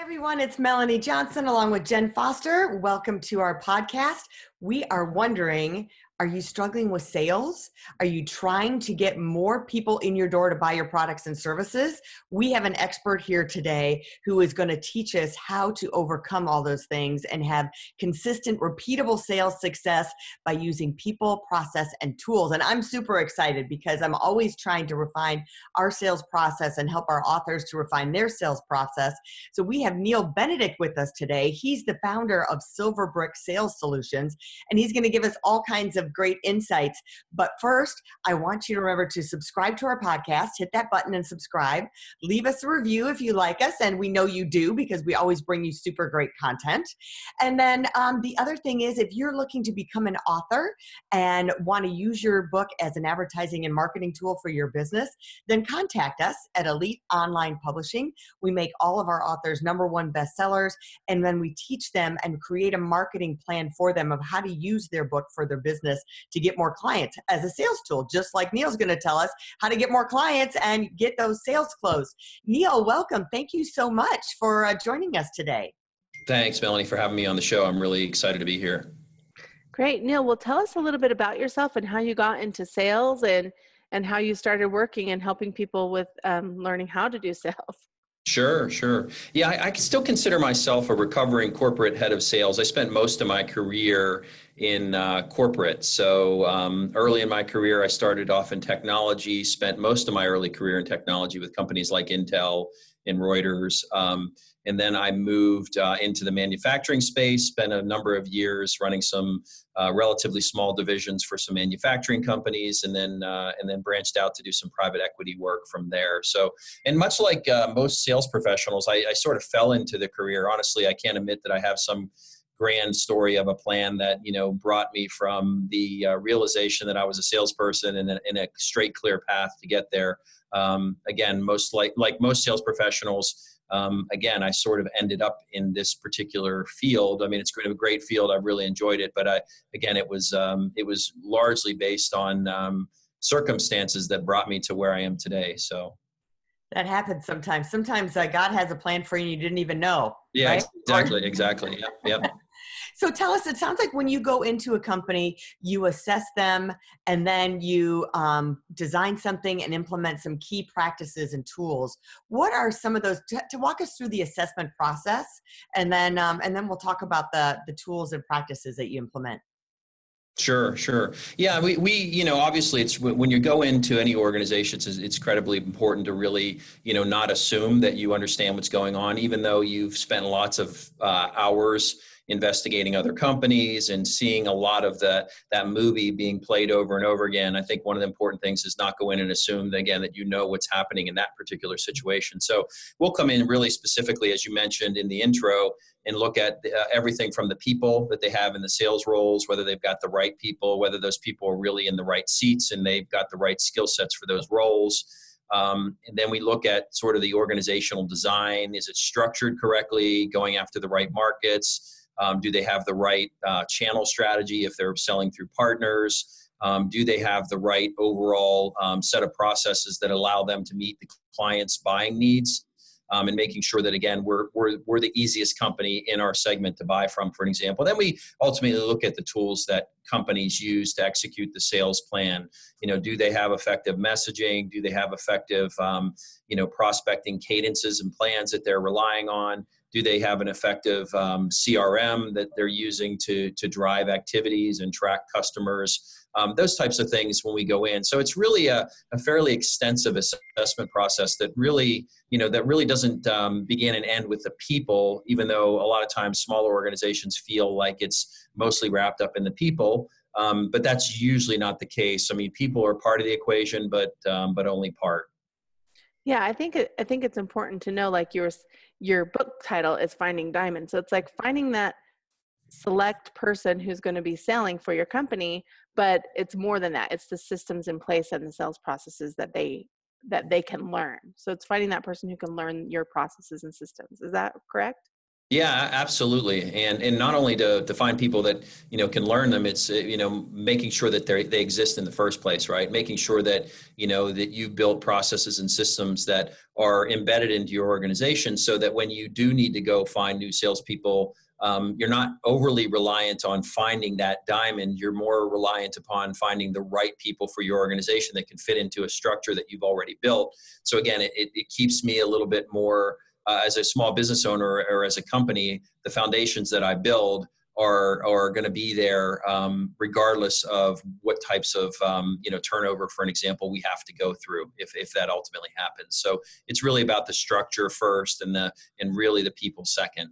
Everyone, it's Melanie Johnson along with Jenn Foster. Welcome to our podcast. We are wondering are you struggling with sales? Are you trying to get more people in your door to buy your products and services? We have an expert here today who is going to teach us how to overcome all those things and have consistent, repeatable sales success by using people, process, and tools. And I'm super excited because I'm always trying to refine our sales process and help our authors to refine their sales process. So we have Neal Benedict with us today. He's the founder of Silverbrick Sales Solutions, and he's going to give us all kinds of great insights. But first, I want you to remember to subscribe to our podcast, hit that button and subscribe. Leave us a review if you like us, and we know you do because we always bring you super great content. And then um, the other thing is if you're looking to become an author and want to use your book as an advertising and marketing tool for your business, then contact us at Elite Online Publishing. We make all of our authors number one bestsellers, and then we teach them and create a marketing plan for them of how to use their book for their business to get more clients as a sales tool, just like Neal's going to tell us how to get more clients and get those sales closed. Neal, welcome. Thank you so much for uh, joining us today. Thanks, Melanie, for having me on the show. I'm really excited to be here. Great. Neal, well, tell us a little bit about yourself and how you got into sales and, and how you started working and helping people with um, learning how to do sales. Sure, sure. Yeah, I, I still consider myself a recovering corporate head of sales. I spent most of my career in uh, corporate. So um, early in my career, I started off in technology, spent most of my early career in technology with companies like Intel and Reuters. Um, and then I moved uh, into the manufacturing space, spent a number of years running some uh, relatively small divisions for some manufacturing companies, and then uh, and then branched out to do some private equity work from there. So, and much like uh, most sales professionals, I, I sort of fell into the career. Honestly, I can't admit that I have some grand story of a plan that you know brought me from the uh, realization that I was a salesperson and a, in a straight, clear path to get there. Um, again, most like like most sales professionals, um, again, I sort of ended up in this particular field. I mean, it's a great field. I really enjoyed it, but I, again, it was um, it was largely based on um, circumstances that brought me to where I am today. So that happens sometimes. Sometimes uh, God has a plan for you and you didn't even know. Yeah, right? exactly, exactly. Yep, yep. So tell us, it sounds like when you go into a company, you assess them and then you um, design something and implement some key practices and tools. What are some of those to, to walk us through the assessment process, and then um, and then we'll talk about the the tools and practices that you implement. Sure, sure. Yeah, we, we, you know, obviously it's when you go into any organization, it's, it's incredibly important to really, you know, not assume that you understand what's going on, even though you've spent lots of uh, hours investigating other companies and seeing a lot of the that movie being played over and over again i think one of the important things is not go in and assume that, again that you know what's happening in that particular situation so we'll come in really specifically as you mentioned in the intro and look at uh, everything from the people that they have in the sales roles whether they've got the right people whether those people are really in the right seats and they've got the right skill sets for those roles um, and then we look at sort of the organizational design. Is it structured correctly, going after the right markets? Um, do they have the right uh, channel strategy if they're selling through partners? Um, do they have the right overall um, set of processes that allow them to meet the client's buying needs? Um, and making sure that again we're, we're we're the easiest company in our segment to buy from for an example then we ultimately look at the tools that companies use to execute the sales plan you know do they have effective messaging do they have effective um, you know prospecting cadences and plans that they're relying on do they have an effective um, crm that they're using to to drive activities and track customers? Um, those types of things when we go in. So it's really a, a fairly extensive assessment process that really you know that really doesn't um, begin and end with the people even though a lot of times smaller organizations feel like it's mostly wrapped up in the people. Um, but that's usually not the case. I mean people are part of the equation but um, but only part. Yeah i think it, i think it's important to know like you were your book title is Finding Diamonds. So it's like finding that select person who's going to be selling for your company, but it's more than that. It's the systems in place and the sales processes that they that they can learn. So it's finding that person who can learn your processes and systems. Is that correct? Yeah, absolutely, and and not only to, to find people that you know can learn them, it's you know making sure that they they exist in the first place, right? Making sure that you know that you build processes and systems that are embedded into your organization, so that when you do need to go find new salespeople, um, you're not overly reliant on finding that diamond. You're more reliant upon finding the right people for your organization that can fit into a structure that you've already built. So again, it, it keeps me a little bit more uh, as a small business owner or as a company, the foundations that I build are are going to be there um, regardless of what types of um, you know turnover, for an example, we have to go through if if that ultimately happens. So it's really about the structure first, and the and really the people second.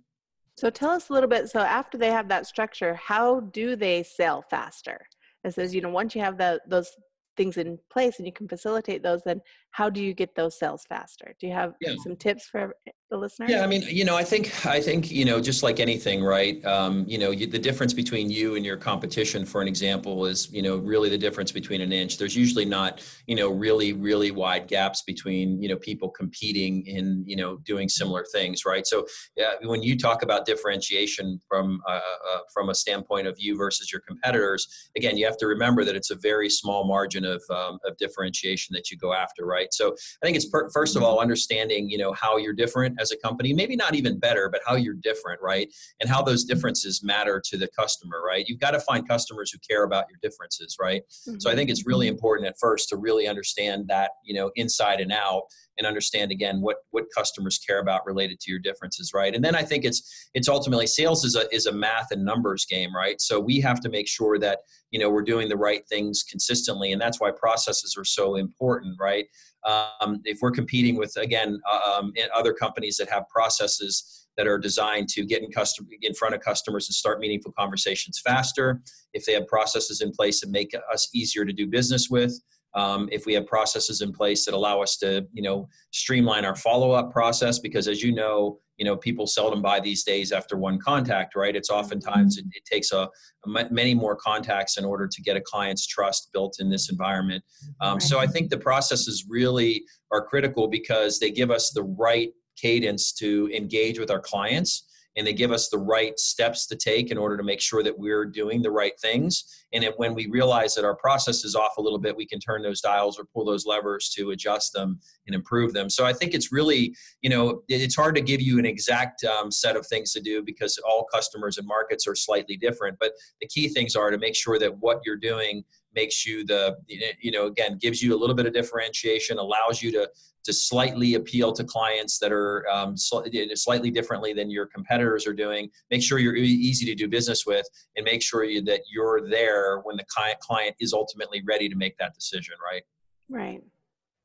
So tell us a little bit. So after they have that structure, how do they sell faster? It says you know once you have the, those things in place and you can facilitate those, then how do you get those sales faster? Do you have yeah. some tips for the listeners? Yeah, I mean, you know, I think I think you know, just like anything, right? Um, you know, you, the difference between you and your competition, for an example, is you know really the difference between an inch. There's usually not you know really really wide gaps between you know people competing in you know doing similar things, right? So yeah, when you talk about differentiation from uh, uh, from a standpoint of you versus your competitors, again, you have to remember that it's a very small margin of um, of differentiation that you go after, right? So I think it's per, first of all understanding you know how you're different as a company maybe not even better but how you're different right? And how those differences matter to the customer right? You've got to find customers who care about your differences right? Mm-hmm. so i think it's really important at first to really understand that you know inside and out and understand again what what customers care about related to your differences right? And then i think it's it's ultimately sales is a is a math and numbers game right? So we have to make sure that you know we're doing the right things consistently and that's why processes are so important right? Um, if we're competing with again uh, um, other companies that have processes that are designed to get in customer in front of customers and start meaningful conversations faster if they have processes in place that make us easier to do business with um, if we have processes in place that allow us to you know streamline our follow-up process because as you know you know people seldom buy these days after one contact right? It's oftentimes it, it takes a, a, many more contacts in order to get a client's trust built in this environment. Um, so i think the processes really are critical because they give us the right cadence to engage with our clients and they give us the right steps to take in order to make sure that we're doing the right things. And when we realize that our process is off a little bit, we can turn those dials or pull those levers to adjust them and improve them. So I think it's really, you know, it's hard to give you an exact um, set of things to do because all customers and markets are slightly different. But the key things are to make sure that what you're doing makes you the you know again gives you a little bit of differentiation allows you to to slightly appeal to clients that are um, slightly differently than your competitors are doing. Make sure you're easy to do business with, and make sure you, that you're there when the client client is ultimately ready to make that decision. Right. Right.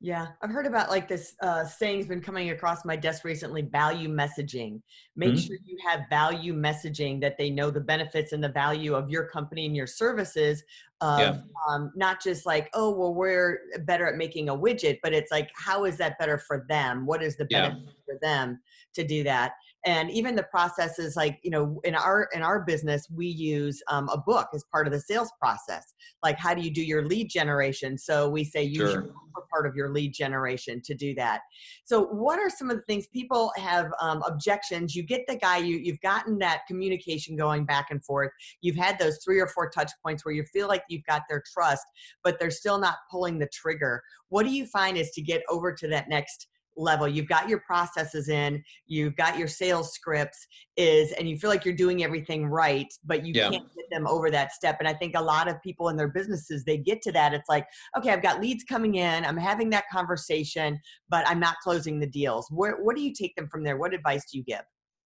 Yeah, I've heard about like this uh, saying's been coming across my desk recently value messaging. Make mm-hmm. sure you have value messaging that they know the benefits and the value of your company and your services. Of, yeah. um, not just like, oh, well, we're better at making a widget, but it's like, how is that better for them? What is the benefit yeah. for them to do that? And even the process is like you know in our in our business we use um, a book as part of the sales process like how do you do your lead generation? So we say use sure. your part of your lead generation to do that. So what are some of the things people have um, objections you get the guy you you've gotten that communication going back and forth you've had those three or four touch points where you feel like you've got their trust but they're still not pulling the trigger. What do you find is to get over to that next level you've got your processes in you've got your sales scripts is and you feel like you're doing everything right but you yeah. can't get them over that step and i think a lot of people in their businesses they get to that it's like okay i've got leads coming in i'm having that conversation but i'm not closing the deals. Where, what do you take them from there? What advice do you give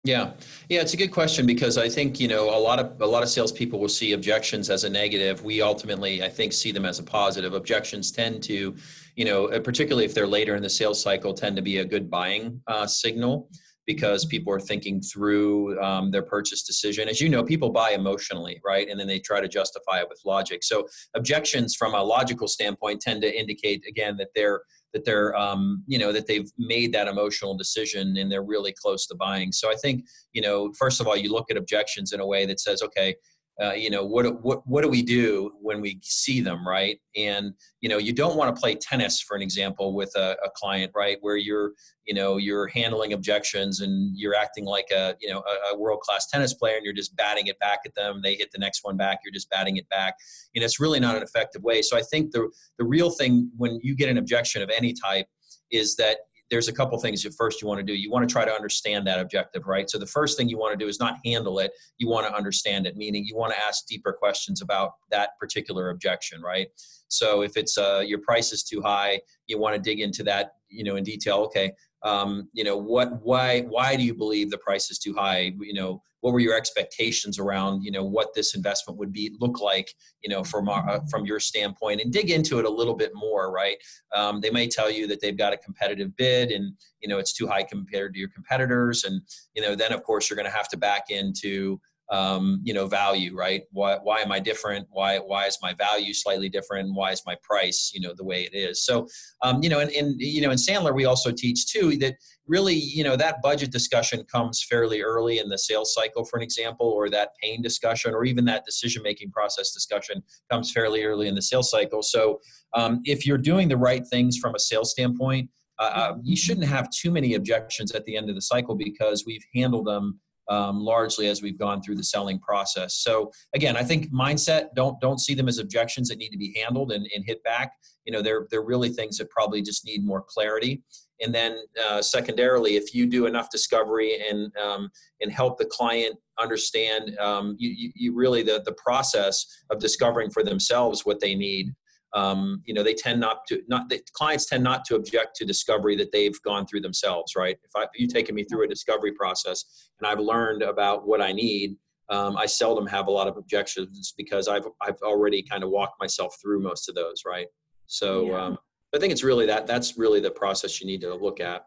yeah, yeah, it's a good question because I think you know a lot of a lot of salespeople will see objections as a negative. We ultimately, I think, see them as a positive. Objections tend to, you know, uh, particularly if they're later in the sales cycle, tend to be a good buying uh, signal because people are thinking through um, their purchase decision. As you know, people buy emotionally, right? And then they try to justify it with logic. So objections from a logical standpoint tend to indicate again that they're that they're um, you know that they've made that emotional decision and they're really close to buying. So I think you know first of all you look at objections in a way that says okay uh, you know what what what do we do when we see them right? And you know you don't want to play tennis for an example with a, a, client right where you're you know you're handling objections and you're acting like a you know a, a world class tennis player and you're just batting it back at them. They hit the next one back you're just batting it back. Know it's really not an effective way. So i think the the real thing when you get an objection of any type is that there's a couple things at first you want to do. You want to try to understand that objective, right? So the first thing you want to do is not handle it. You want to understand it, meaning you want to ask deeper questions about that particular objection, right? So if it's uh, your price is too high, you want to dig into that, you know, in detail. Okay, um, you know what why why do you believe the price is too high? You know what were your expectations around you know what this investment would be look like you know from our, uh, from your standpoint? And dig into it a little bit more right? Um, they may tell you that they've got a competitive bid and you know it's too high compared to your competitors. And you know then of course you're going to have to back into um, you know value right? Why, why am i different? Why why is my value slightly different? Why is my price you know the way it is? So um, you know and, and you know in sandler we also teach too that really you know that budget discussion comes fairly early in the sales cycle for an example or that pain discussion or even that decision making process discussion comes fairly early in the sales cycle. So um, if you're doing the right things from a sales standpoint uh, uh you shouldn't have too many objections at the end of the cycle because we've handled them um, largely as we've gone through the selling process. So again, I think mindset don't don't see them as objections that need to be handled and, and hit back. You know, they're they're really things that probably just need more clarity. And then uh, secondarily, if you do enough discovery and um, and help the client understand, um, you, you really the the process of discovering for themselves what they need um, you know they tend not to not the clients tend not to object to discovery that they've gone through themselves right? If, I, if you've taken me through a discovery process and i've learned about what i need um, i seldom have a lot of objections because i've i've already kind of walked myself through most of those right? So yeah. um, i think it's really that that's really the process you need to look at.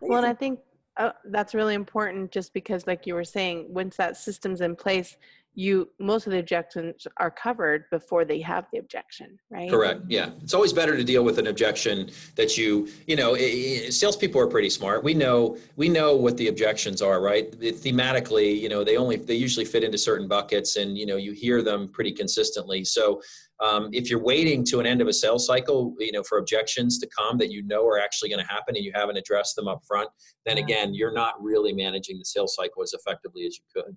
Well and i think uh, that's really important just because like you were saying once that system's in place you most of the objections are covered before they have the objection right? Correct yeah. It's always better to deal with an objection that you you know it, it, salespeople are pretty smart. We know we know what the objections are right? It, thematically you know they only they usually fit into certain buckets and you know you hear them pretty consistently. So um, if you're waiting to an end of a sales cycle you know for objections to come that you know are actually going to happen and you haven't addressed them up front then again you're not really managing the sales cycle as effectively as you could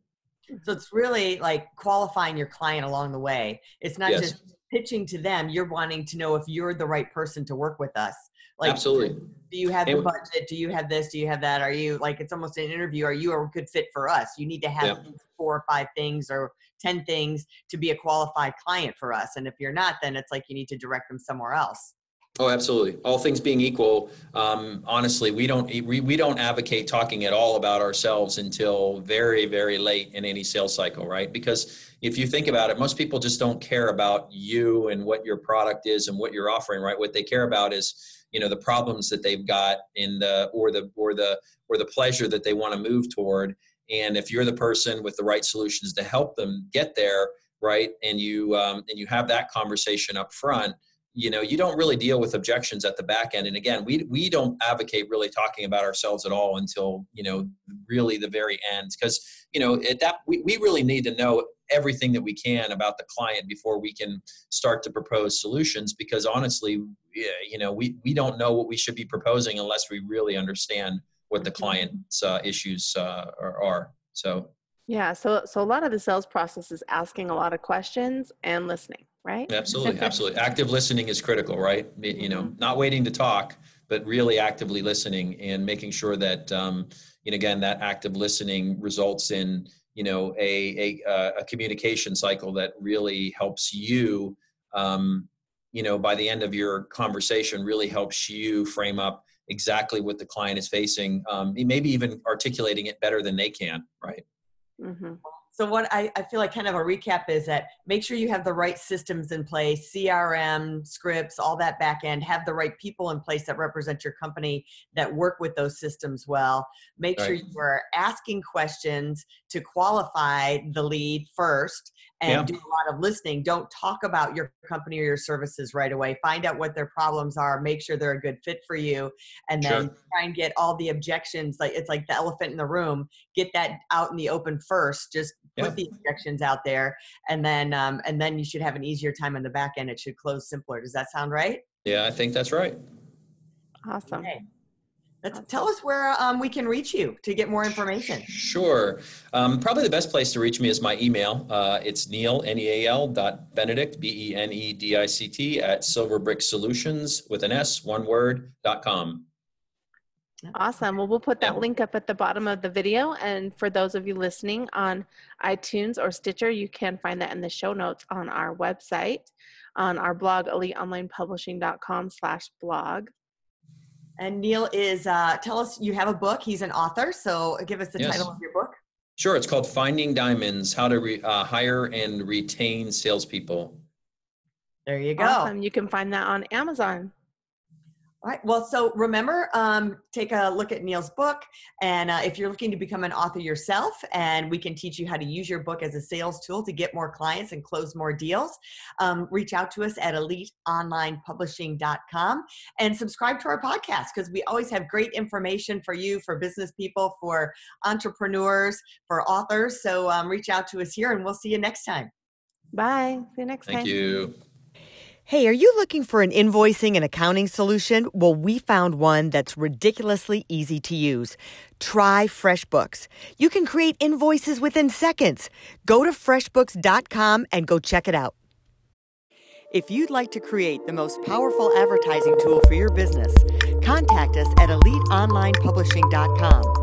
so it's really like qualifying your client along the way. It's not yes. just pitching to them. You're wanting to know if you're the right person to work with us. Like, absolutely. Do you have the budget? Do you have this? Do you have that? Are you like it's almost an interview? Are you a good fit for us? You need to have yeah. four or five things or ten things to be a qualified client for us. And if you're not, then it's like you need to direct them somewhere else. Oh, absolutely. All things being equal, um, honestly, we don't we, we don't advocate talking at all about ourselves until very very late in any sales cycle, right? Because if you think about it, most people just don't care about you and what your product is and what you're offering, right? What they care about is you know the problems that they've got in the or the or the or the pleasure that they want to move toward. And if you're the person with the right solutions to help them get there, right, and you um, and you have that conversation up front you know you don't really deal with objections at the back end. And again we we don't advocate really talking about ourselves at all until you know really the very end. Because you know at that we, we really need to know everything that we can about the client before we can start to propose solutions. Because honestly you know we we don't know what we should be proposing unless we really understand what the client's uh, issues uh, are, are. So yeah so so a lot of the sales process is asking a lot of questions and listening right? Absolutely, absolutely. Active listening is critical, right? You know, mm-hmm. not waiting to talk, but really actively listening and making sure that, um, you know, again, that active listening results in, you know, a a, uh, a communication cycle that really helps you, um, you know, by the end of your conversation, really helps you frame up exactly what the client is facing, um, maybe even articulating it better than they can, right? Mm-hmm. So what I, I feel like kind of a recap is that make sure you have the right systems in place, CRM, scripts, all that back end, have the right people in place that represent your company that work with those systems well. Make right. sure you are asking questions to qualify the lead first and yeah. do a lot of listening. Don't talk about your company or your services right away. Find out what their problems are, make sure they're a good fit for you, and then sure. try and get all the objections. Like it's like the elephant in the room. Get that out in the open first. Just put yeah. the objections out there, and then um, and then you should have an easier time on the back end. It should close simpler. Does that sound right? Yeah, I think that's right. Awesome. Okay. Let's tell us where um, we can reach you to get more information. Sure. Um, probably the best place to reach me is my email. Uh, it's Neal, N-E-A-L dot Benedict, B-E-N-E-D-I-C-T at Silverbrick Solutions with an S, one word, dot com. Awesome. Well, we'll put that link up at the bottom of the video. And for those of you listening on iTunes or Stitcher, you can find that in the show notes on our website, on our blog, eliteonlinepublishing.com slash blog. And Neal is, uh, tell us, you have a book. He's an author. So give us the yes. title of your book. Sure. It's called Finding Diamonds How to Re- uh, Hire and Retain Salespeople. There you go. Awesome. You can find that on Amazon. All right. Well, so remember, um, take a look at Neal's book. And uh, if you're looking to become an author yourself, and we can teach you how to use your book as a sales tool to get more clients and close more deals, um, reach out to us at eliteonlinepublishing.com and subscribe to our podcast because we always have great information for you, for business people, for entrepreneurs, for authors. So um, reach out to us here, and we'll see you next time. Bye. See you next Thank time. Thank you. Hey, are you looking for an invoicing and accounting solution? Well, we found one that's ridiculously easy to use. Try FreshBooks. You can create invoices within seconds. Go to freshbooks.com and go check it out. If you'd like to create the most powerful advertising tool for your business, contact us at eliteonlinepublishing.com,